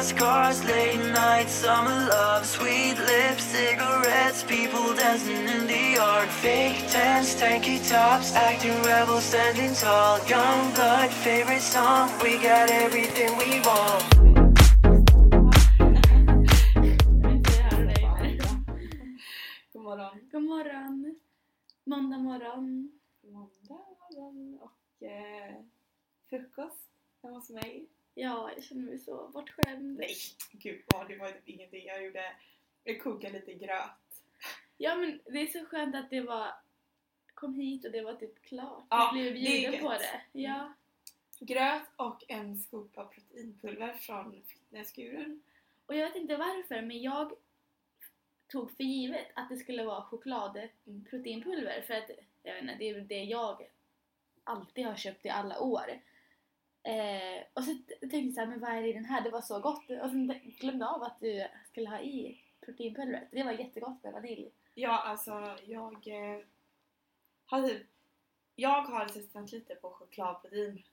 fast cars, late nights, summer love, sweet lips, cigarettes, people dancing in the yard. Fake tents, tanky tops, acting rebels, standing tall. Young blood, favorite song, we got everything we want. God morgon. God morgon! Måndag morgon. Måndag morgon och eh, frukost hemma hos mig. Ja, jag känner mig så bortskämd. Nej, gud vad det var typ ingenting. Jag gjorde, jag kokade lite gröt. Ja men det är så skönt att det var kom hit och det var typ klart. Ja, jag blev det bjuden på gött. det. Ja. Gröt och en skopa proteinpulver från fitnesskuren. Och jag vet inte varför men jag tog för givet att det skulle vara chokladproteinpulver för att jag vet inte, det är det jag alltid har köpt i alla år. Eh, och så tänkte jag så här, men vad är det i den här? Det var så gott. Och sen glömde jag av att du skulle ha i proteinpulvret. Det var jättegott med vanilj. Ja, alltså jag eh, har typ, jag har testat lite på chokladproteingröt.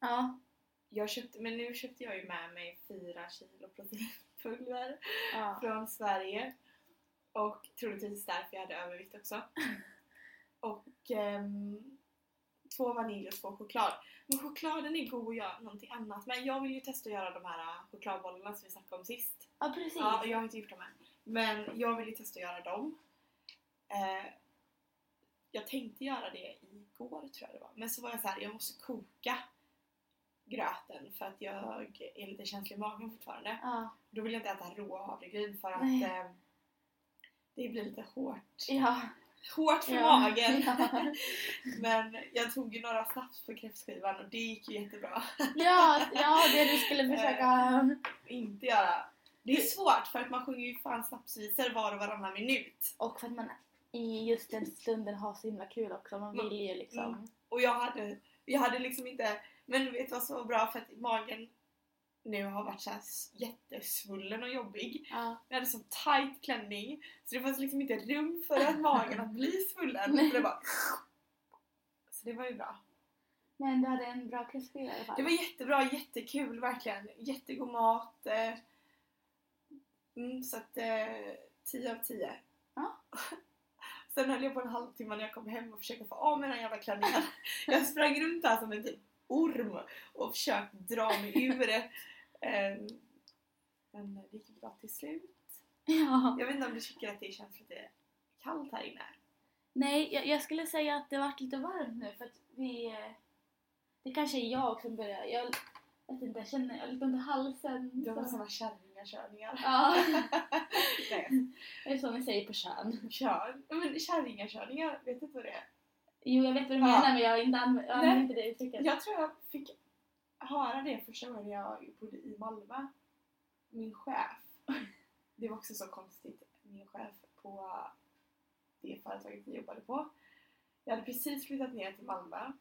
Ja. Jag köpte, men nu köpte jag ju med mig 4 kilo proteinpulver ja. från Sverige. Och troligtvis därför jag hade övervikt också. Och ehm, två vanilj och två choklad. Men chokladen är god att göra någonting annat. Men jag vill ju testa att göra de här äh, chokladbollarna som vi snackade om sist. ja, precis. Ja, jag har inte gjort dem än. Men jag vill ju testa att göra dem. Eh, jag tänkte göra det igår tror jag det var. Men så var jag så här, jag måste koka gröten för att jag är lite känslig i magen fortfarande. Ja. Då vill jag inte äta rå havregryn för att eh, det blir lite hårt. Ja. Hårt för Ja. magen! Men jag tog ju några snaps på kräftskivan och det gick ju jättebra. Ja, ja, det du skulle försöka... inte göra. Det är svårt för att man sjunger ju fan snapsvisor var och varannan minut. Och för att man i just den stunden har så himla kul också. Man vill ju liksom... Mm. Och jag hade, jag hade liksom inte, men vet du vad som var bra? För att magen nu har varit så här jättesvullen och jobbig. Ja. Jag hade så tight klänning så det fanns liksom inte rum för att magen att bli svullen. Så det, bara... så det var ju bra. Men du hade en bra kräftskiva i alla fall. Det var jättebra, jättekul verkligen. Jättegod mat. eh. Mm, så att eh, 10 av 10. Ja. Sen höll jag på en halvtimme när jag kom hem och försökte få av mig den jävla klänningen. Jag sprang runt här som en typ orm och försökte dra mig ur det. Eh, Men det gick bra till slut. Ja. Jag vet inte om du tycker att det känns lite kallt här inne? Nej, jag, jag skulle säga att det varit lite varmt nu för att vi... eh, Det kanske är jag som börjar... Jag vet inte, jag känner jag lite i halsen. Du har så- såna kärringakörningar. Ja, Nej, det är så ni säger på kön. kör. Men kärringakörningar, vet du inte vad det är? Jo, jag vet vad du Ja. menar men jag har inte använt, det uttrycket. Jag tror jag fick höra det första gången jag bodde i Malmö. Min chef. Det var också så konstigt. Min chef på det företaget jag jobbade på. Jag hade precis flyttat ner till Malmö.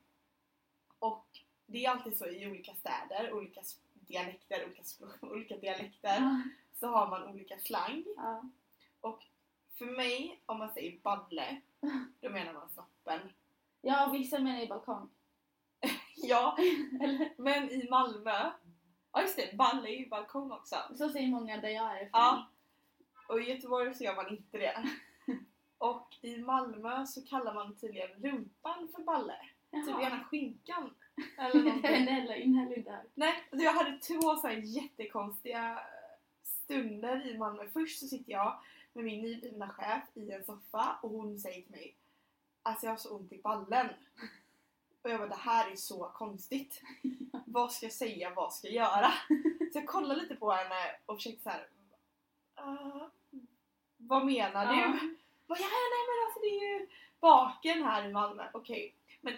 Och det är alltid så i olika städer, olika dialekter, olika språk, olika dialekter. Ja. Så har man olika slang. Ja. För mig, om man säger balle, då menar man snoppen. ja, vissa menar ju balkong. Ja, Eller? men i Malmö, ja just det, balle är ju balkong också. Så säger många där jag är ifrån. Ja. Och i Göteborg så gör man inte det. Och i Malmö så kallar man tydligen rumpan för balle. Typ Jaha. gärna skinkan. Eller någonting. inte heller, inte hört. Nej, alltså jag hade två så här jättekonstiga stunder i Malmö. Först så sitter jag med min nyblivna chef i en soffa och hon säger till mig Alltså jag har så ont i ballen. Och jag bara det här är så konstigt. Vad ska jag säga? Vad ska jag göra? Så jag kollade lite på henne och försökte så här. "Ah, vad menar du? Ja. Bara, ja, nej men alltså det är ju baken här i Malmö. Okej, men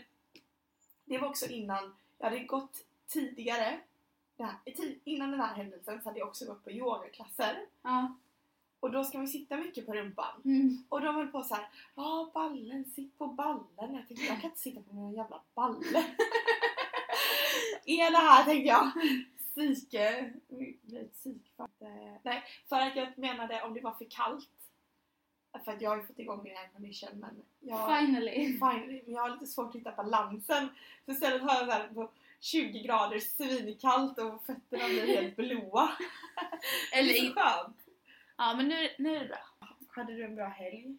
det var också innan jag hade gått tidigare. Här, innan den här händelsen så hade jag också gått på yogaklasser. Ja. Och då ska man sitta mycket på rumpan. Mm. Och de höll på så här, ja ballen, sitt på ballen. Jag tänkte jag kan inte sitta på min jävla balle. är det här tänkte jag. Psyke. Eh, Nej, för att jag menade om det var för kallt. För att jag har ju fått igång min aircondition men jag, Finally. finally, men jag har lite svårt att hitta balansen. Så istället har jag här, på 20 grader svinkallt och fötterna blir helt blåa. Det Eller är så i, skönt. Ja men nu, nu är det bra. Hade du en bra helg?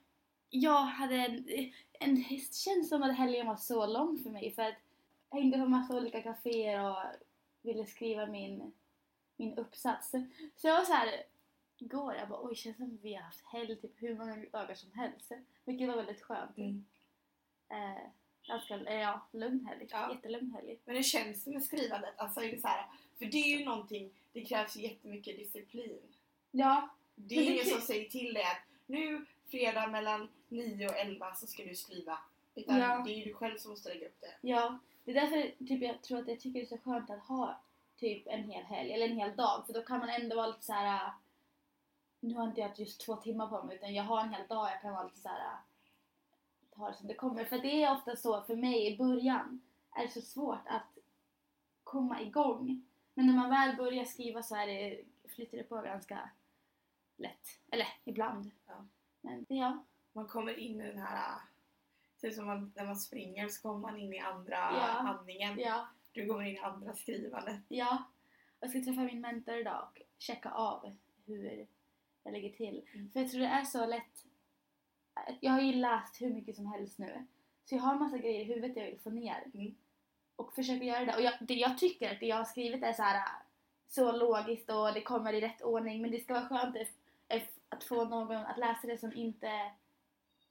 Jag hade en, en det känns som att helgen var så lång för mig för att jag hängde på massa olika kaféer och ville skriva min, min uppsats. Så jag var så här igår, jag bara oj känns som att vi har haft helg typ hur många dagar som helst. Vilket var väldigt skönt. Mm. Eh, ganska, eh, ja, lugn helg. Ja. Jättelugn helg. Men hur känns det med skrivandet? Alltså är det så här, för det är ju någonting, det krävs jättemycket disciplin. Ja, Det är ingen som säger till dig att nu fredag mellan 9 och 11 så ska du skriva. Utan Ja. det är ju du själv som måste lägga upp det. Ja, det är därför typ, jag tror att jag tycker det är så skönt att ha typ en hel helg eller en hel dag för då kan man ändå vara lite så här. Nu har inte jag just två timmar på mig utan jag har en hel dag jag kan vara lite så här. Ta det som det kommer. För det är ofta så för mig i början är det så svårt att komma igång. Men när man väl börjar skriva så är det, flyter det på ganska lätt. Eller ibland. Ja. Men ja, Man kommer in i den här, typ som man, när man springer så kommer man in i andra Ja. andningen. ja. Du kommer in i andra skrivandet. Ja, jag ska träffa min mentor idag och checka av hur jag lägger till. Mm. För jag tror det är så lätt. Jag har ju läst hur mycket som helst nu. Så jag har en massa grejer i huvudet jag vill få ner. Mm. Och försöker göra det. Och jag, det, jag tycker att det jag har skrivit är så här så logiskt och det kommer i rätt ordning. Men det ska vara skönt att- få någon att läsa det som inte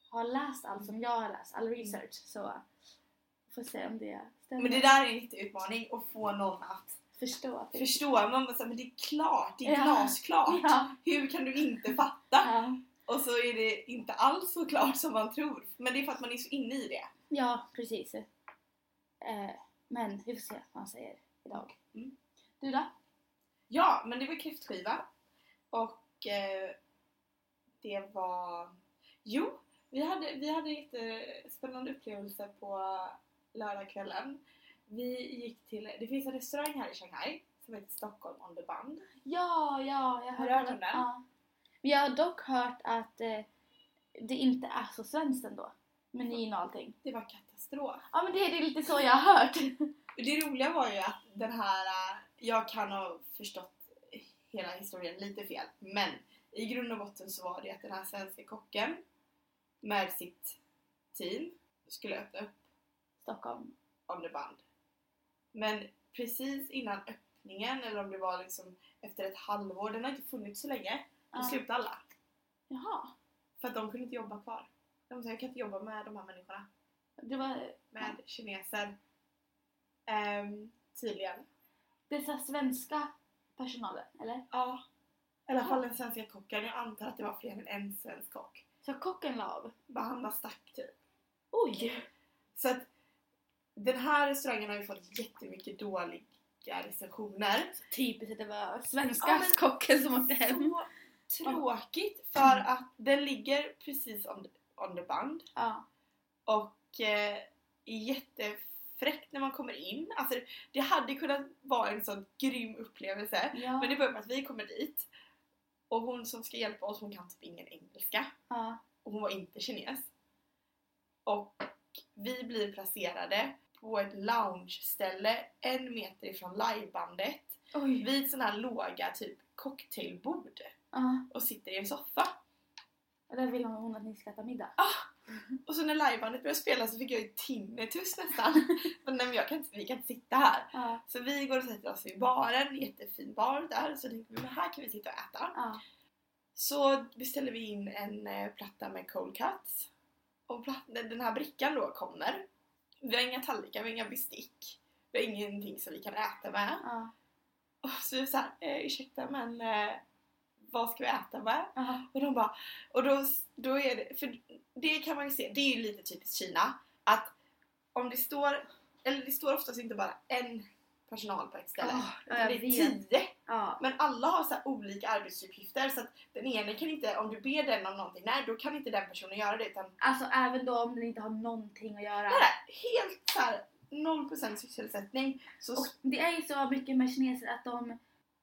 har läst allt som jag har läst, all research. Så får se om det stämmer. Men det där är en jätteutmaning att få någon att Förstå det förstå. Man bara säger, men det är klart, det är Ja. glasklart. Ja. Hur kan du inte fatta? Ja. Och så är det inte alls så klart som man tror. Men det är för att man är så inne i det. Ja, precis. Eh, men vi får se vad han säger idag. Mm. Du då? Ja, men det var kräftskiva. Och eh, det var... Jo, vi hade, vi hade en jättespännande upplevelse på lördagskvällen. Vi gick till... Det finns en restaurang här i Shanghai som heter Stockholm on the band. Ja, ja, jag Har hört om den? Ja. Jag har dock hört att eh, det inte är så svenskt ändå. Menyn och allting. Det var katastrof. Ja men det är lite så jag har hört. Det roliga var ju att den här... eh, Jag kan ha förstått hela historien lite fel. Men i grund och botten så var det att den här svenska kocken med sitt team skulle öppna upp Stockholm. on the band. Men precis innan öppningen, eller om det var liksom efter ett halvår, den har inte funnits så länge, då Ja. slutade alla. Jaha. För att de kunde inte jobba kvar. De sa jag kan inte jobba med de här människorna. Det var Med kineser. Ehm, tydligen. dessa svenska personalen, eller? Ja. I alla fall den svenska kocken. Jag antar att det var fler än en svensk kock. Så kocken la av. Bara han bara stack typ. Oj! Så att den här restaurangen har ju fått jättemycket dåliga recensioner. Typiskt att det var svenska Ja, kocken som åkte hem. Så tråkigt för att den ligger precis on the, on the band Ja. och eh, är jättefräckt när man kommer in. Alltså det hade kunnat vara en sån grym upplevelse. Ja. Men det börjar med att vi kommer dit och hon som ska hjälpa oss hon kan typ ingen engelska ja. och hon var inte kines. Och vi blir placerade på ett lounge-ställe en meter ifrån livebandet Oj. vid såna här låga typ cocktailbord Ja. och sitter i en soffa. Och där vill hon att ni ska äta middag. Och så när livebandet började spela så fick jag ju tinnitus nästan. men nej, men jag kan inte, vi kan inte sitta här. Ja. Så vi går och sätter oss vid baren, jättefin bar där. Så tänkte vi men här kan vi sitta och äta. Ja. Så beställer vi in en eh, platta med cold cuts. Och platt, den här brickan då kommer. Vi har inga tallrikar, vi har inga bestick. Vi har ingenting som vi kan äta med. Ja. Och så är vi såhär, eh, ursäkta men eh, vad ska vi äta med? Ja. Och de bara, och då, då är det, för det kan man ju se, det är ju lite typiskt Kina att om det står, eller det står oftast inte bara en personal på ett ställe. Jag det är tio. Ja. Men alla har så olika arbetsuppgifter så att den ena kan inte, om du ber den om någonting, nej då kan inte den personen göra det utan Alltså även då om den inte har någonting att göra. nej, helt så här 0% sysselsättning. Så Och det är ju så mycket med kineser att de,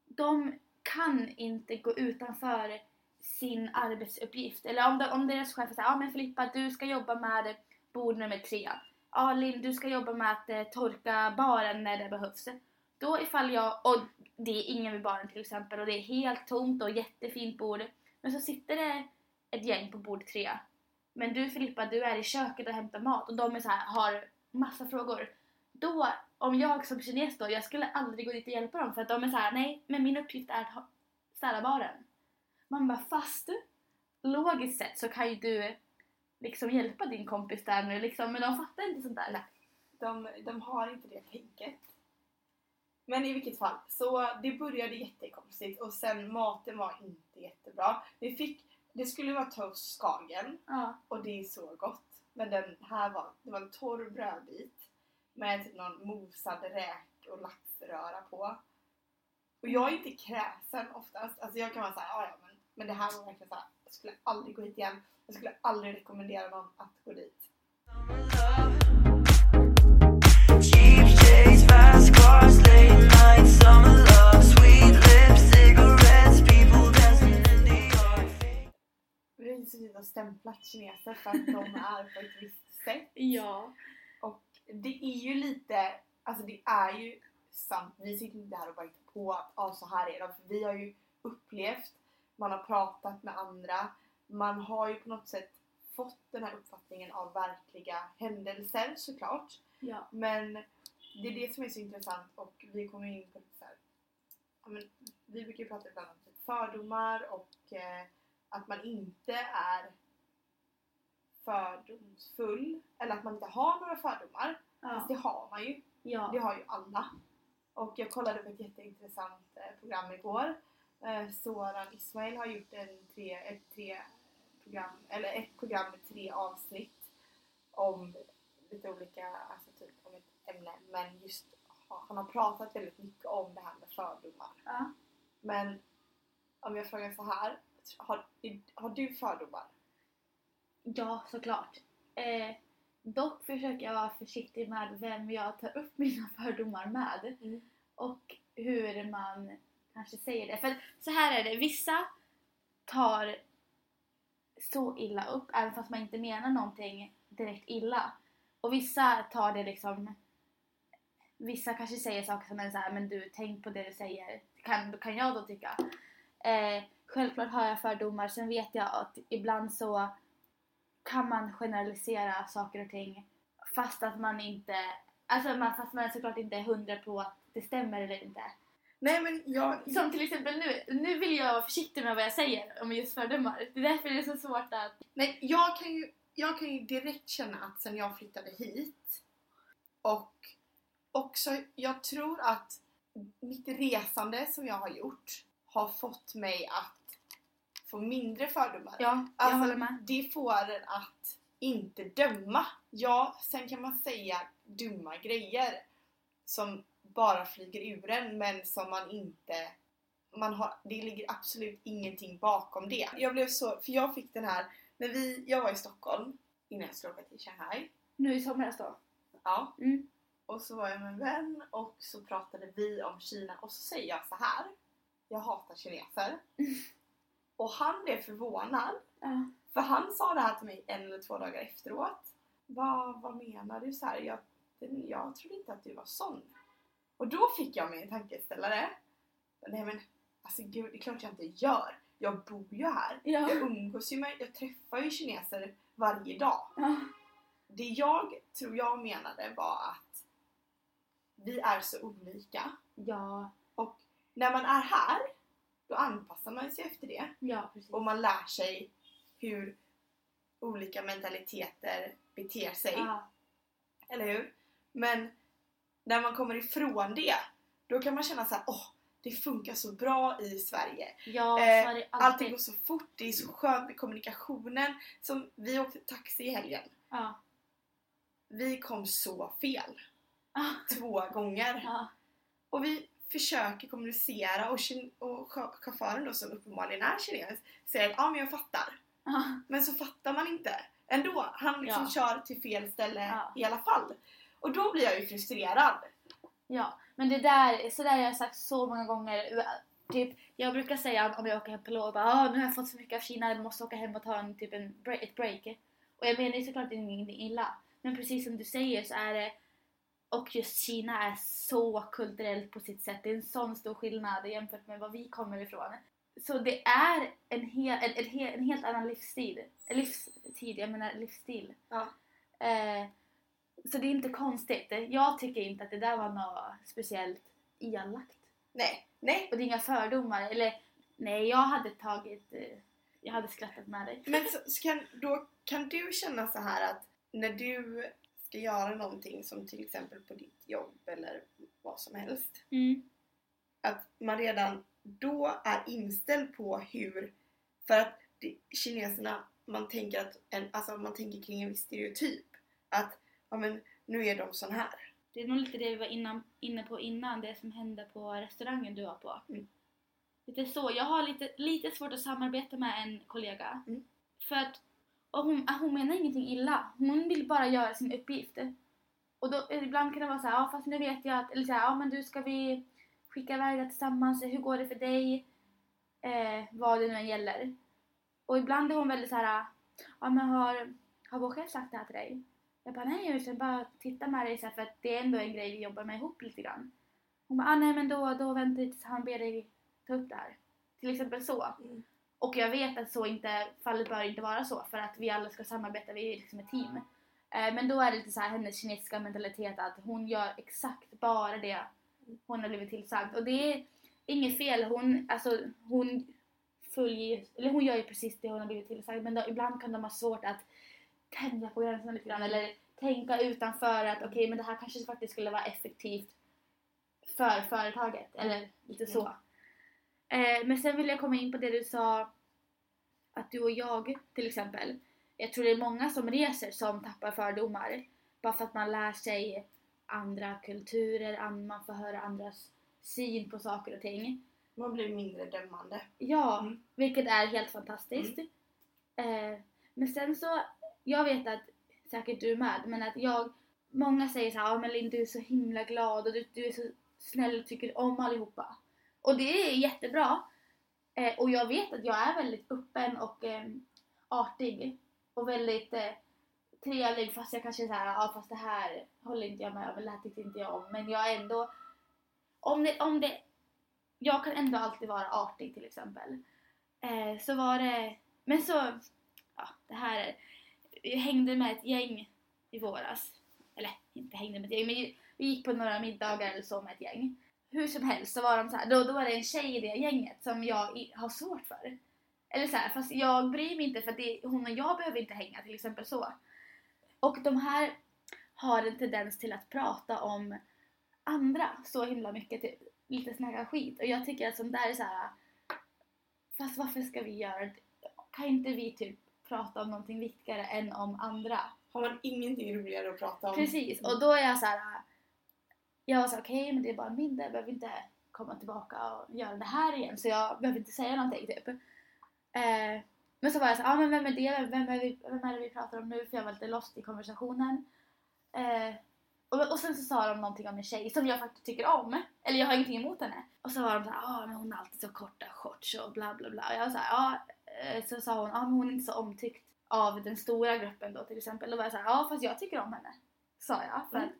de kan inte gå utanför sin arbetsuppgift. Eller om, de, om deras chef säger ja men Filippa du ska jobba med bord nummer tre. Ja Linn, du ska jobba med att eh, torka baren när det behövs. Då ifall jag, och det är ingen vid baren till exempel och det är helt tomt och jättefint bord. Men så sitter det ett gäng på bord tre. Men du Filippa, du är i köket och hämtar mat och de är så här, har massa frågor. Då, om jag som kines då, jag skulle aldrig gå dit och hjälpa dem för att de är så här, nej, men min uppgift är att städa baren. Man bara, fast logiskt sett så kan ju du liksom hjälpa din kompis där nu liksom, men de fattar inte sånt där. De, de har inte det tänket. Men i vilket fall, så det började jättekonstigt och sen maten var inte jättebra. Vi fick, det skulle vara toast skagen Ja. och det är så gott. Men den här var, det var en torr brödbit med typ någon mosad räk och laxröra på. Och jag är inte kräsen oftast. Alltså jag kan vara såhär, "Ja, ja men, men det här var verkligen såhär, jag skulle aldrig gå hit igen. Jag skulle aldrig rekommendera någon att gå dit. Det är fast cars, att. Vi har stämplat kineser för att de är på ett visst sätt. Ja. Det är ju lite, alltså det är ju sant. Vi sitter inte här och bara hittar på att ah, så här är de. För vi har ju upplevt, man har pratat med andra, man har ju på något sätt fått den här uppfattningen av verkliga händelser såklart. Ja. Men det är det som är så intressant och vi kommer in på lite så här, ja, men, vi brukar ju prata ibland om typ fördomar och eh, att man inte är fördomsfull eller att man inte har några fördomar. Fast det Ja. har man ju. Det Ja. har ju alla. Och jag kollade på ett jätteintressant eh, program igår. Eh, Soran Ismail har gjort en tre, ett, tre program, eller ett program med tre avsnitt om lite olika, alltså typ om ett ämne. Men just ha- han har pratat väldigt mycket om det här med fördomar. Ja. Men om jag frågar så här, har, har du fördomar? Ja, såklart. Eh, dock försöker jag vara försiktig med vem jag tar upp mina fördomar med. Mm. Och hur man kanske säger det. För så här är det, vissa tar så illa upp även fast man inte menar någonting direkt illa. Och vissa tar det liksom Vissa kanske säger saker som är så här, men du tänk på det du säger. Kan, kan jag då tycka. Eh, självklart har jag fördomar. Sen vet jag att ibland så kan man generalisera saker och ting fast att man inte Alltså man, fast man såklart inte är hundra på att det stämmer eller inte. Nej men jag... Som till exempel nu, nu vill jag vara försiktig med vad jag säger om just fördomar. Det är därför det är så svårt att... Nej, jag kan, ju, jag kan ju direkt känna att sen jag flyttade hit och också, jag tror att mitt resande som jag har gjort har fått mig att få mindre fördomar. Ja, jag Alltså, håller med. Det får en att inte döma. Ja, sen kan man säga dumma grejer som bara flyger ur en men som man inte man har, det ligger absolut ingenting bakom det. Jag blev så, för jag fick den här, när vi, jag var i Stockholm innan jag skulle åka till Shanghai. Nu i somras då. Ja. Mm. Och så var jag med en vän och så pratade vi om Kina och så säger jag så här. Jag hatar kineser. Och han blev förvånad Ja. för han sa det här till mig en eller två dagar efteråt. Vad, vad menar du? Så här, jag, jag trodde inte att du var sån. Och då fick jag mig en tankeställare. Nej men, alltså gud, det är klart jag inte gör. Jag bor ju här. Ja. Jag umgås ju med, jag träffar ju kineser varje dag. Ja. Det jag tror jag menade var att vi är så olika. Ja. Och när man är här, då anpassar man sig efter det. Ja, precis. Och man lär sig hur olika mentaliteter beter sig. Ja. Eller hur? Men när man kommer ifrån det, då kan man känna så här: åh, det funkar så bra i Sverige. Ja, Eh, det Allting alltid. går så fort, det är så skönt med kommunikationen. Som vi åkte taxi i helgen. Ja. Vi kom så fel. Ja. Två gånger. Ja. Och vi försöker kommunicera och, och chau- chauffören då som uppenbarligen är kines säger att ja men jag fattar. Ja. Men så fattar man inte. Ändå. Han liksom Ja. kör till fel ställe Ja. i alla fall. Och då blir jag ju frustrerad. Ja, men det där, så där har jag sagt så många gånger. Typ, jag brukar säga om jag åker hem på lov, bara, "Ah, nu har jag fått så mycket av Kina, jag måste åka hem och ta en, typ en break, ett break. Och jag menar ju såklart ingenting illa. Men precis som du säger så är det och just Kina är så kulturellt på sitt sätt. Det är en sån stor skillnad jämfört med var vi kommer ifrån. Så det är en, hel, en, en, en helt annan livsstil. Livstid, jag menar livsstil. Ja. Eh, så det är inte konstigt. Jag tycker inte att det där var något speciellt elakt. Nej, nej. Och det är inga fördomar. Eller nej, jag hade tagit... Eh, jag hade skrattat med dig. Men så, så kan, då kan du känna så här att när du ska göra någonting som till exempel på ditt jobb eller vad som helst. Mm. Att man redan då är inställd på hur, för att det, kineserna, man tänker att en, alltså man tänker kring en viss stereotyp. Att, ja men nu är de sån här. Det är nog lite det vi var innan, inne på innan, det som hände på restaurangen du var på. Mm. Lite så. Jag har lite, lite svårt att samarbeta med en kollega. Mm. För att och hon, ah, hon menar ingenting illa. Hon vill bara göra sin uppgift. Och då, ibland kan det vara så här, ja fast nu vet jag att, eller så här, ja men du ska vi skicka iväg det tillsammans, hur går det för dig? Eh, vad det nu än gäller. Och ibland är hon väldigt så här, ja men har, har vår chef sagt det här till dig? Jag bara nej, jag vill bara titta med dig så här, för att det är ändå en grej vi jobbar med ihop lite grann. Hon bara, ah, nej men då, då väntar vi tills han ber dig ta upp det här. Till exempel så. Mm. Och jag vet att så inte, fallet bör inte vara så för att vi alla ska samarbeta, vi är liksom ett team. Eh, men då är det lite så här hennes kinesiska mentalitet att hon gör exakt bara det hon har blivit tillsagd. Och det är inget fel, hon, alltså, hon följer, eller hon gör ju precis det hon har blivit tillsagd men då, ibland kan de ha svårt att tänja på gränserna lite grann eller tänka utanför att okej men det här kanske faktiskt skulle vara effektivt för företaget eller lite så. Eh, men sen vill jag komma in på det du sa att du och jag till exempel. Jag tror det är många som reser som tappar fördomar bara för att man lär sig andra kulturer, an- man får höra andras syn på saker och ting. Man blir mindre dömande. Ja, Mm. vilket är helt fantastiskt. Eh, men sen så, jag vet att, säkert du med, men att jag, många säger så här, ja men Linn du är så himla glad och du, du är så snäll och tycker om allihopa. Och det är jättebra. Eh, och jag vet att jag är väldigt öppen och eh, artig och väldigt eh, trevlig fast jag kanske är såhär, ja fast det här håller inte jag med om, eller det här tyckte inte jag om. Men jag är ändå, om det, om det, jag kan ändå alltid vara artig till exempel. Eh, så var det, men så, ja det här, är- jag hängde med ett gäng i våras. Eller inte hängde med ett gäng, men vi gick på några middagar eller så med ett gäng. Hur som helst så var de så här, då, då var det en tjej i det gänget som jag i, har svårt för. Eller så här, fast jag bryr mig inte för det, hon och jag behöver inte hänga till exempel så. Och de här har en tendens till att prata om andra så himla mycket, typ. Lite snacka skit. Och jag tycker att sånt där är så här. Fast varför ska vi göra det? Kan inte vi typ prata om någonting viktigare än om andra? Har man ingenting roligare att prata om? Precis, och då är jag så här. Jag var så okej okej men det är bara en middag, jag behöver inte komma tillbaka och göra det här igen så jag behöver inte säga någonting typ. Eh, men så var jag så ja ah, men vem är det? Vem, är vi, vem är det vi pratar om nu? För jag var lite lost i konversationen. Eh, och, och sen så sa de någonting om en tjej som jag faktiskt tycker om. Eller jag har ingenting emot henne. Och så var de så ja ah, men hon har alltid så korta shorts och bla bla bla. Och jag var såhär, ja. Eh, så sa hon, ah, men hon är inte så omtyckt av den stora gruppen då till exempel. Då var jag så ja ja fast jag tycker om henne. Sa jag. För Mm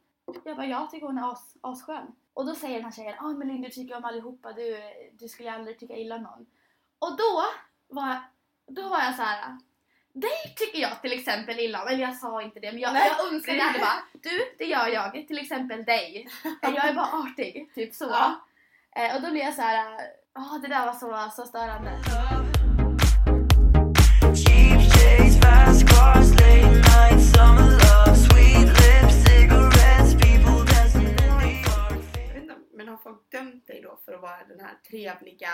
jag bara, jag tycker hon är as, asskön. Och då säger den här tjejen, ja ah, men Linn du tycker om allihopa, du, du skulle aldrig tycka illa om någon. Och då var, då var jag så här. Dig tycker jag till exempel illa om, eller jag sa inte det men jag, Nej. jag önskade jag hade bara Du, det gör jag, till exempel dig. Jag är bara artig, typ så. Ja. Eh, och då blir jag så här. ja det där var så, så störande. Cheap shades, fast cars, late night, summer folk dömt dig då för att vara den här trevliga...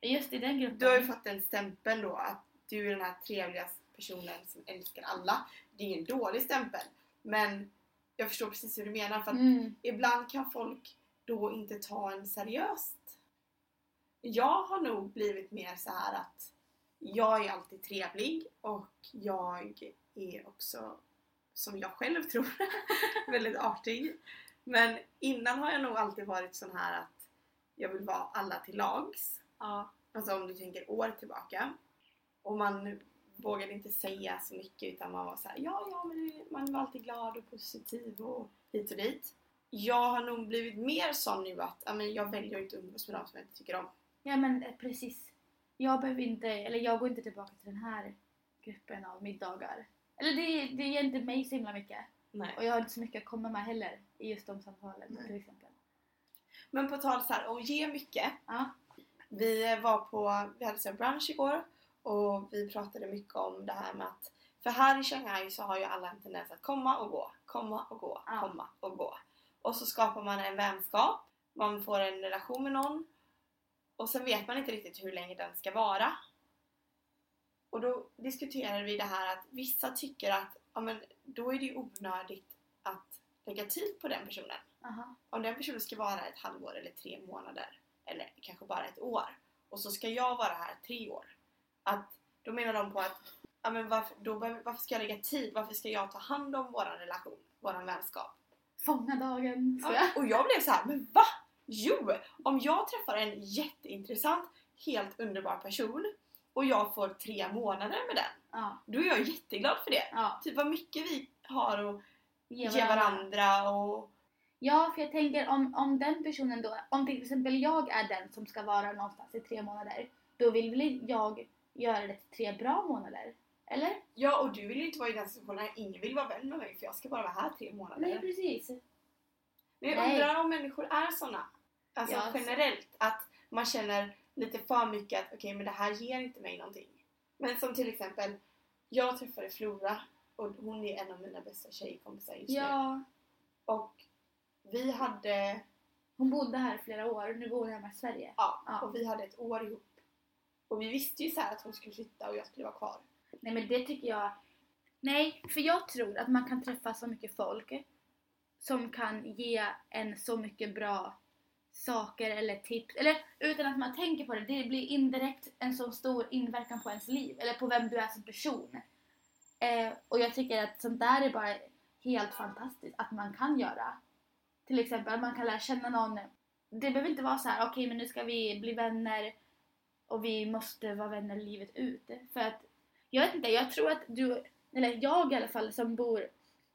Just i den gruppen. Du har ju fått en stämpel då att du är den här trevliga personen som älskar alla. Det är ingen dålig stämpel. Men jag förstår precis hur du menar för att Mm. ibland kan folk då inte ta en seriöst. Jag har nog blivit mer så här att jag är alltid trevlig och jag är också, som jag själv tror, väldigt artig. Men innan har jag nog alltid varit sån här att jag vill vara alla till lags. Ja. Alltså om du tänker år tillbaka. Och man vågade inte säga så mycket utan man var så här, ja, ja, men man var alltid glad och positiv och hit och dit. Jag har nog blivit mer sån nu att men jag väljer att inte umgås med dem som jag inte tycker om. Ja men eh, precis. Jag behöver inte, eller jag går inte tillbaka till den här gruppen av middagar. Eller det, det ger inte mig så himla mycket. Nej. Och jag har inte så mycket att komma med heller i just de samtalen Nej. till exempel. Men på tal så här, och ge mycket. Ja. Vi var på, vi hade här brunch igår och vi pratade mycket om det här med att för här i Shanghai så har ju alla en tendens att komma och gå, komma och gå, Ja. komma och gå. Och så skapar man en vänskap, man får en relation med någon och sen vet man inte riktigt hur länge den ska vara. Och då diskuterade vi det här att vissa tycker att ja, men då är det ju onödigt att lägga tid på den personen Aha. om den personen ska vara ett halvår eller tre månader eller kanske bara ett år och så ska jag vara här tre år. Att, då menar de på att ja, men varför, då, varför ska jag lägga tid? Varför ska jag ta hand om våran relation, våran vänskap? Fånga dagen. Ja, och jag blev så här, men va? Jo! Om jag träffar en jätteintressant, helt underbar person och jag får tre månader med den, Ja. då är jag jätteglad för det. ja. Typ vad mycket vi har att Ge ge varandra och Ja, för jag tänker om, om den personen då, om till exempel jag är den som ska vara någonstans i tre månader, då vill väl jag göra det till tre bra månader? Eller? Ja, och du vill ju inte vara i den situationen ingen vill vara vän med mig för jag ska bara vara här tre månader. Nej, precis. Men jag Nej. undrar om människor är såna. Alltså Ja, generellt, att man känner lite för mycket att okej, men det här ger inte mig någonting. Men som till exempel, jag träffade Flora och hon är en av mina bästa tjejkompisar just nu. Ja, Och vi hade, hon bodde här i flera år, nu bor hon hemma i Sverige. ja, Ja. och vi hade ett år ihop. Och vi visste ju så här att hon skulle flytta och jag skulle vara kvar. Nej men det tycker jag... Nej, för jag tror att man kan träffa så mycket folk som kan ge en så mycket bra saker eller tips. Eller utan att man tänker på det, det blir indirekt en så stor inverkan på ens liv. Eller på vem du är som person. Eh, och jag tycker att sånt där är bara helt fantastiskt att man kan göra. Till exempel att man kan lära känna någon. Det behöver inte vara så här: okej men nu ska vi bli vänner och vi måste vara vänner livet ut. För att jag vet inte, jag tror att du, eller jag i alla fall som bor,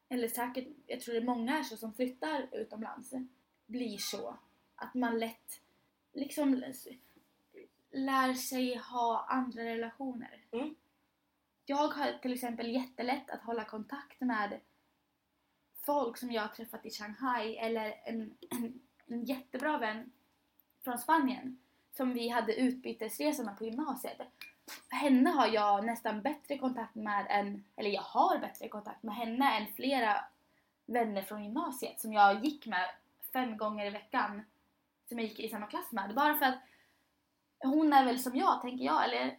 eller säkert, jag tror det är många här som flyttar utomlands, blir så. Att man lätt liksom lär sig ha andra relationer. Mm. Jag har till exempel jättelätt att hålla kontakt med folk som jag har träffat i Shanghai eller en, en, en jättebra vän från Spanien som vi hade utbytesresorna på gymnasiet henne har jag nästan bättre kontakt med än, eller jag har bättre kontakt med henne än flera vänner från gymnasiet som jag gick med fem gånger i veckan som jag gick i samma klass med. Bara för att hon är väl som jag, tänker jag. Eller,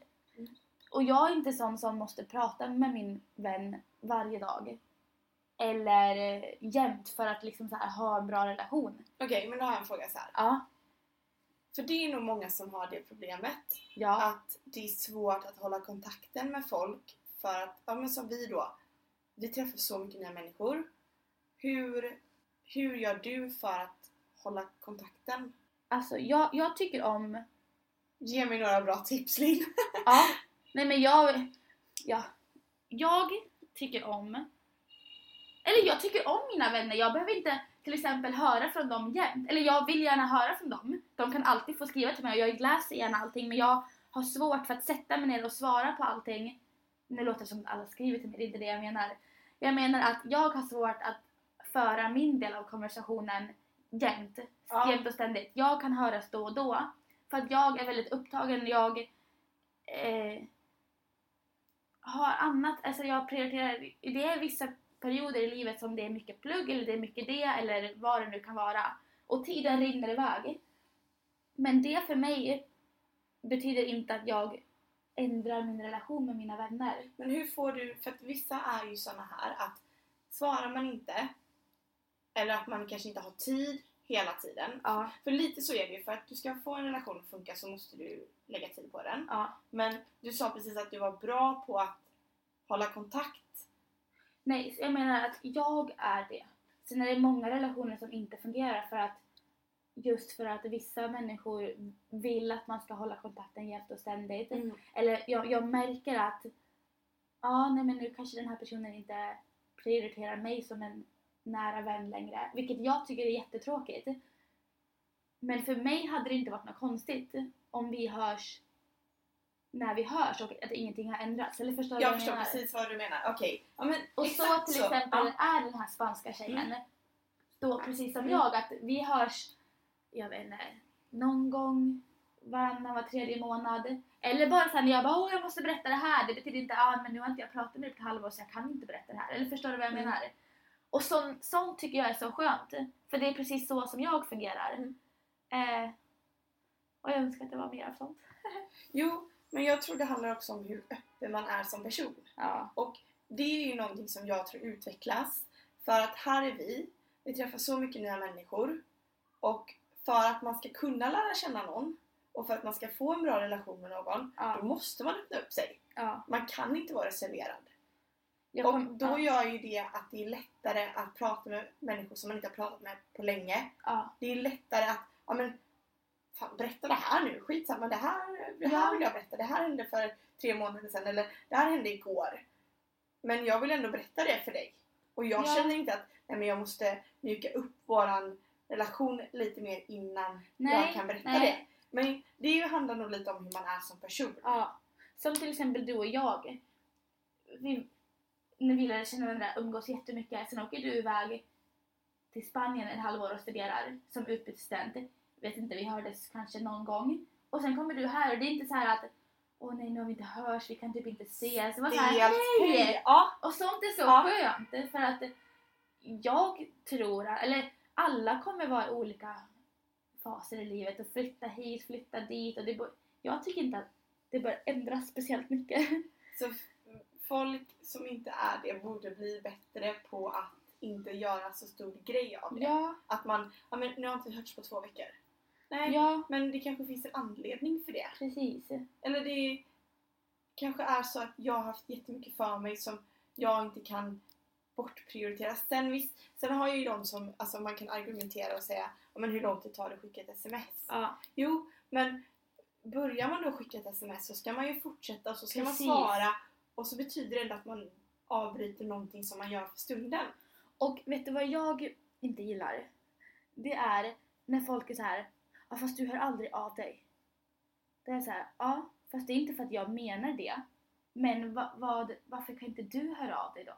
och jag är inte sån som måste prata med min vän varje dag. Eller jämt för att liksom så här, ha en bra relation. Okej, men då har jag en fråga så här. Ja, För det är nog många som har det problemet. ja, att det är svårt att hålla kontakten med folk för att, ja men som vi då, vi träffar så mycket nya människor. Hur, hur gör du för att hålla kontakten? Alltså jag, jag tycker om Ge mig några bra tips Linn. Ja, nej men jag... Ja, jag tycker om... Eller jag tycker om mina vänner. Jag behöver inte till exempel höra från dem jämt. Eller jag vill gärna höra från dem. De kan alltid få skriva till mig och jag läser gärna allting men jag har svårt för att sätta mig ner och svara på allting. Nu låter det som att alla skriver till mig, det är inte det jag menar. Jag menar att jag har svårt att föra min del av konversationen jämt. Ja. Jämt och ständigt. Jag kan höras då och då. För att jag är väldigt upptagen. Jag eh, har annat, alltså jag prioriterar, det är vissa perioder i livet som det är mycket plugg eller det är mycket det eller vad det nu kan vara. Och tiden rinner iväg. Men det för mig betyder inte att jag ändrar min relation med mina vänner. Men hur får du, för att vissa är ju såna här att svarar man inte eller att man kanske inte har tid hela tiden. Ja. För lite så är det ju, för att du ska få en relation att funka så måste du lägga tid på den. ja. Men du sa precis att du var bra på att hålla kontakt. Nej, jag menar att jag är det. Sen är det många relationer som inte fungerar för att just för att vissa människor vill att man ska hålla kontakten jämt och ständigt. Eller jag, jag märker att ja, nej men nu kanske den här personen inte prioriterar mig som en nära vän längre. Vilket jag tycker är jättetråkigt. Men för mig hade det inte varit något konstigt om vi hörs när vi hörs och att ingenting har ändrats. Eller förstår du Jag vad förstår menar? precis vad du menar. Okej. Ja, men Och så till exempel Ja. är den här spanska tjejen Mm. då precis som Mm. jag att vi hörs, jag vet inte, någon gång varannan, var tredje månad. Eller bara sen när jag bara åh jag måste berätta det här. Det betyder inte ah, men nu har inte jag pratat med dig på ett halvår så jag kan inte berätta det här. Eller förstår du vad jag Mm. Och sånt, sånt tycker jag är så skönt. För det är precis så som jag fungerar. Mm. Eh, och jag önskar att det var mer av sånt. Jo, men jag tror det handlar också om hur öppen man är som person. Ja. Det är ju någonting som jag tror utvecklas. För att här är vi, vi träffar så mycket nya människor. Och för att man ska kunna lära känna någon och för att man ska få en bra relation med någon, då Ja. måste man öppna upp sig. ja. Man kan inte vara reserverad. Och då gör ju det att det är lättare att prata med människor som man inte har pratat med på länge. ja. Det är lättare att, ja men, fan berätta det här nu, skitsamma det här, det här vill jag berätta, det här hände för tre månader sedan eller det här hände igår. Men jag vill ändå berätta det för dig. Och jag Ja. känner inte att, nej men jag måste mjuka upp våran relation lite mer innan Nej, jag kan berätta nej. det. Men det är ju- handlar nog lite om hur man är som person. Ja, som till exempel du och jag. Vi, när vi lärde känna varandra umgås jättemycket. Sen åker du iväg till Spanien ett halvår och studerar som utbytesstudent. Vet inte, vi hördes kanske någon gång. Och sen kommer du här och det är inte så här att Åh nej, nu har vi inte hörs, vi kan typ inte ses. Det var så här, Stelt. hej! Ja, Och sånt är så Ja. skönt för att jag tror, eller alla kommer vara i olika faser i livet och flytta hit, flytta dit och det jag tycker inte att det bör ändras speciellt mycket. så folk som inte är det borde bli bättre på att inte göra så stor grej av det. Ja, Att man, ja men nu har inte hörts på två veckor. Nej, ja, men det kanske finns en anledning för det. precis. Eller det kanske är så att jag har haft jättemycket för mig som jag inte kan bortprioritera. Sen visst, sen har jag ju de som, alltså man kan argumentera och säga men hur lång tid tar det att skicka ett sms? Ja, Jo, men börjar man då skicka ett sms så ska man ju fortsätta och så ska Precis. man svara och så betyder det ändå att man avbryter någonting som man gör för stunden. och vet du vad jag inte gillar? Det är när folk är så här, ja fast du hör aldrig av dig. Det är så här, ja fast det är inte för att jag menar det. Men va, vad, varför kan inte du höra av dig då?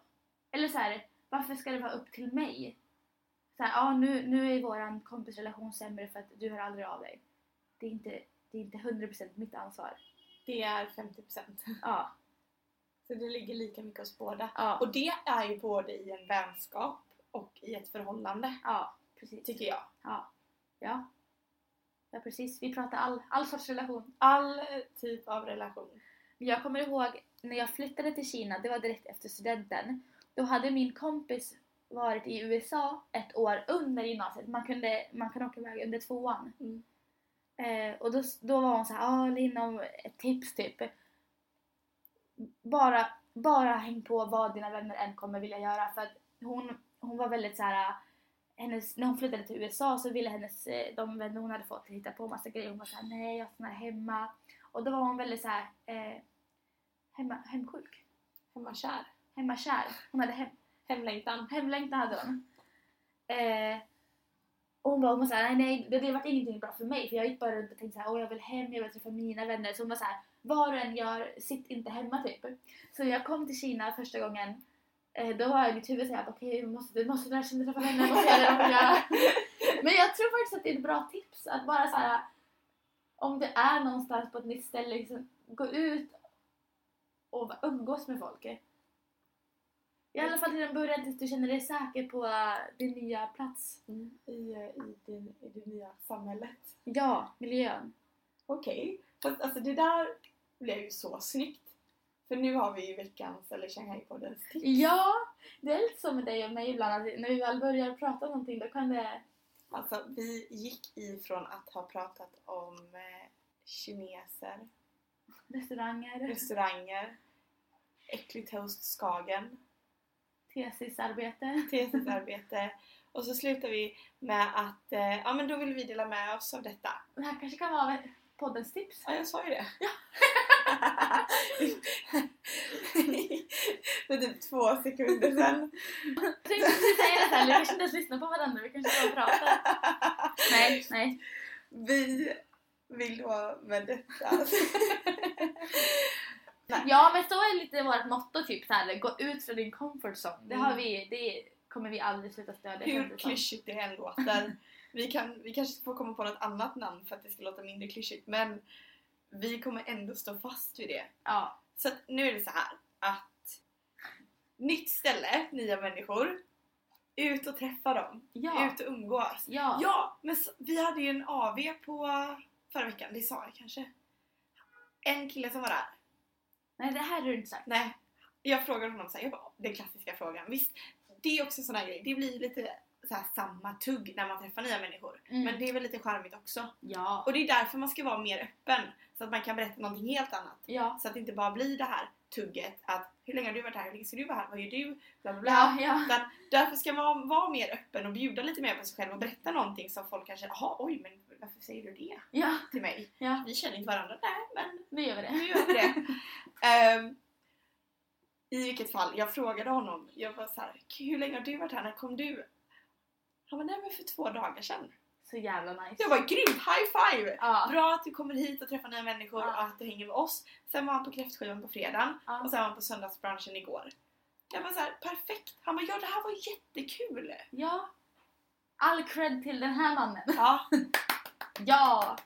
Eller så här, varför ska det vara upp till mig? Så här, ja nu, nu är våran kompisrelation sämre för att du hör aldrig av dig. Det är inte, det är inte 100% mitt ansvar. Det är 50%. Ja, Så det ligger lika mycket hos båda. ja, Och det är ju både i en vänskap och i ett förhållande, ja precis. tycker jag. Ja, ja. Ja precis, vi pratar all, all sorts relation. All typ av relation. Jag kommer ihåg när jag flyttade till Kina, det var direkt efter studenten. Då hade min kompis varit i USA ett år under gymnasiet. Man, kunde, man kan åka iväg under tvåan. Mm. Eh, och då, då var hon såhär, ah Linn ett tips typ. Bara, bara häng på vad dina vänner än kommer vilja göra. För att hon, hon var väldigt så här. Hennes, när hon flyttade till USA så ville hennes, eh, de vänner hon hade fått hitta på massa grejer. Hon var såhär, nej jag stannar hemma. Och då var hon väldigt såhär, eh, hemma, hemsjuk. Hemmakär. Hemmakär. Hon hade hem, Hemlängtan. Hemlängtan hade hon. Eh, och hon bara, hon var såhär, nej nej det, det var ingenting bra för mig för jag gick bara runt och tänkte såhär, åh jag vill hem, jag vill träffa mina vänner. Så hon var såhär, vad du än gör, sitt inte hemma typ. Så när jag kom till Kina första gången, eh, då var mitt huvud såhär, okej du måste, du måste lära känna träffa vänner, måste göra det göra. Men jag tror faktiskt att det är ett bra tips att bara såhär, om du är någonstans på ett nytt ställe, liksom, gå ut och umgås med folk. I alla fall till en början tills du känner dig säker på eh, din nya plats. Mm. I, eh, i, din, I det nya samhället. Ja, miljön. Okej. Fast alltså det där blev ju så snyggt. För nu har vi ju veckans, eller Shanghai-poddens tips. Ja, det är lite så med dig och mig ibland att när vi väl börjar prata om någonting då kan det... Alltså vi gick ifrån att ha pratat om eh, kineser, Restauranger, restauranger, äcklig toast Skagen, tesisarbete. tesisarbete och så slutar vi med att eh, ja men då vill vi dela med oss av detta. Det här kanske kan vara poddens tips. Ja, jag sa ju det. För typ två sekunder sedan. Jag tänkte precis säga det här, vi kanske inte ens lyssnar på varandra, vi kanske bara pratar. Nej, nej. Vi vill då med detta... Ja men så är lite vårt motto typ såhär, gå ut från din comfort zone. Det, har Mm. vi, det kommer vi aldrig sluta stödja. Hur klyschigt det än låter. Vi, kan, vi kanske får komma på något annat namn för att det ska låta mindre klyschigt men vi kommer ändå stå fast vid det. Ja. Så att nu är det så här att nytt ställe, nya människor, ut och träffa dem, Ja. ut och umgås. Ja. Ja, men så, vi hade ju en AV på förra veckan, det sa jag kanske. En kille som var där. Nej det här har du inte sagt. Nej, jag frågade honom så här, jag bara, den klassiska frågan. Visst, det är också en sån här grej. Det blir lite så här, samma tugg när man träffar nya människor. Mm. Men det är väl lite charmigt också. Ja. Och det är därför man ska vara mer öppen. Så att man kan berätta någonting helt annat. Ja. Så att det inte bara blir det här tugget att hur länge har du varit här? Hur länge ska du vara här? Vad gör du? Bla bla bla. Ja, ja. Utan därför ska man vara mer öppen och bjuda lite mer på sig själv och berätta någonting som folk kanske jaha oj men varför säger du det Ja. till mig? Ja. Vi känner inte varandra. Nej men Nu gör vi nu det. gör vi det. Ehm, I vilket fall, jag frågade honom, jag var så här, hur länge har du varit här? När kom du? Han var nej men för två dagar sedan. Så jävla nice. Jag var grymt, high five! Ja. Bra att du kommer hit och träffar nya människor Ja. och att du hänger med oss. Sen var han på kräftskivan på fredagen Ja. och sen var han på söndagsbranschen igår. Jag var så här, perfekt! Han bara, ja det här var jättekul! ja. All cred till den här mannen. Ja, Ja!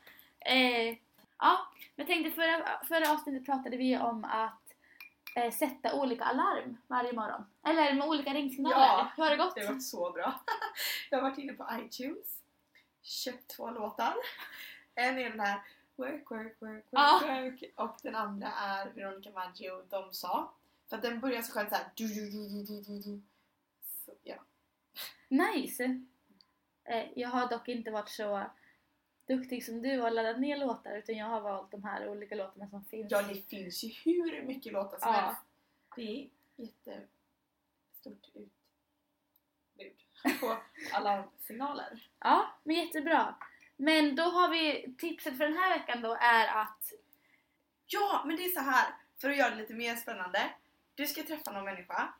Eh, ja, jag tänkte förra, förra avsnittet pratade vi om att eh, sätta olika alarm varje morgon. Eller med olika ringsignaler. Ja, Hur har det gått? det har gått så bra. Jag har varit inne på iTunes, köpt två låtar. En är den här Work, work, work, work, Ja. work och den andra är Veronica Maggio, De sa. För att den börjar så själv såhär du, du, du, du, du, du, du. Så, ja. Nice! Eh, jag har dock inte varit så duktig som du och laddat ner låtar utan jag har valt de här olika låtarna som finns. ja, det finns ju hur mycket låtar som Ja. helst. Det är jättestort utbud på alla signaler. Ja, men jättebra. Men då har vi tipset för den här veckan då är att Ja, men det är så här för att göra det lite mer spännande. Du ska träffa någon människa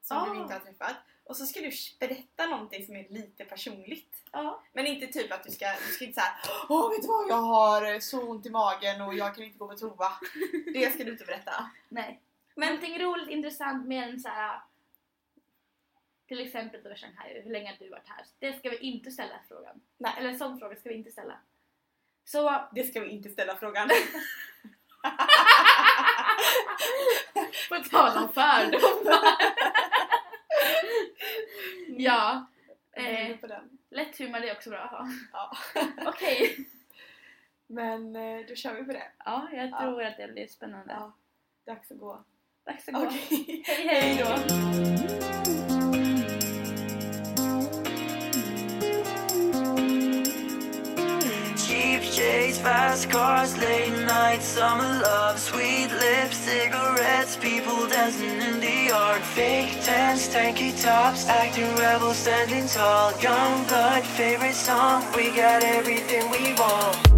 som Ah. du inte har träffat och så ska du berätta någonting som är lite personligt. ja, Men inte typ att du ska, du ska inte säga Åh vet du vad jag har så ont i magen och jag kan inte gå på toa. Det ska du inte berätta. nej. Men- Någonting roligt, intressant mer än så här. Till exempel då Shanghai, hur länge har du varit här? Det ska vi inte ställa frågan. Nej. Eller en sån fråga ska vi inte ställa. Så Det ska vi inte ställa frågan. på tal om fördomar. Ja, Eh. på den. lätt humor det är också bra att ha. Ja. Okej. Men eh, då kör vi på det. Ja, jag Ja. tror att det blir spännande. Ja. Dags att gå. Dags att gå. Okej. Hej hej då! Shades, fast cars, late night, summer love, sweet lips, cigarettes, people dancing in the yard, fake tents, tanky tops, acting rebel, standing tall, young blood, favorite song, we got everything we want.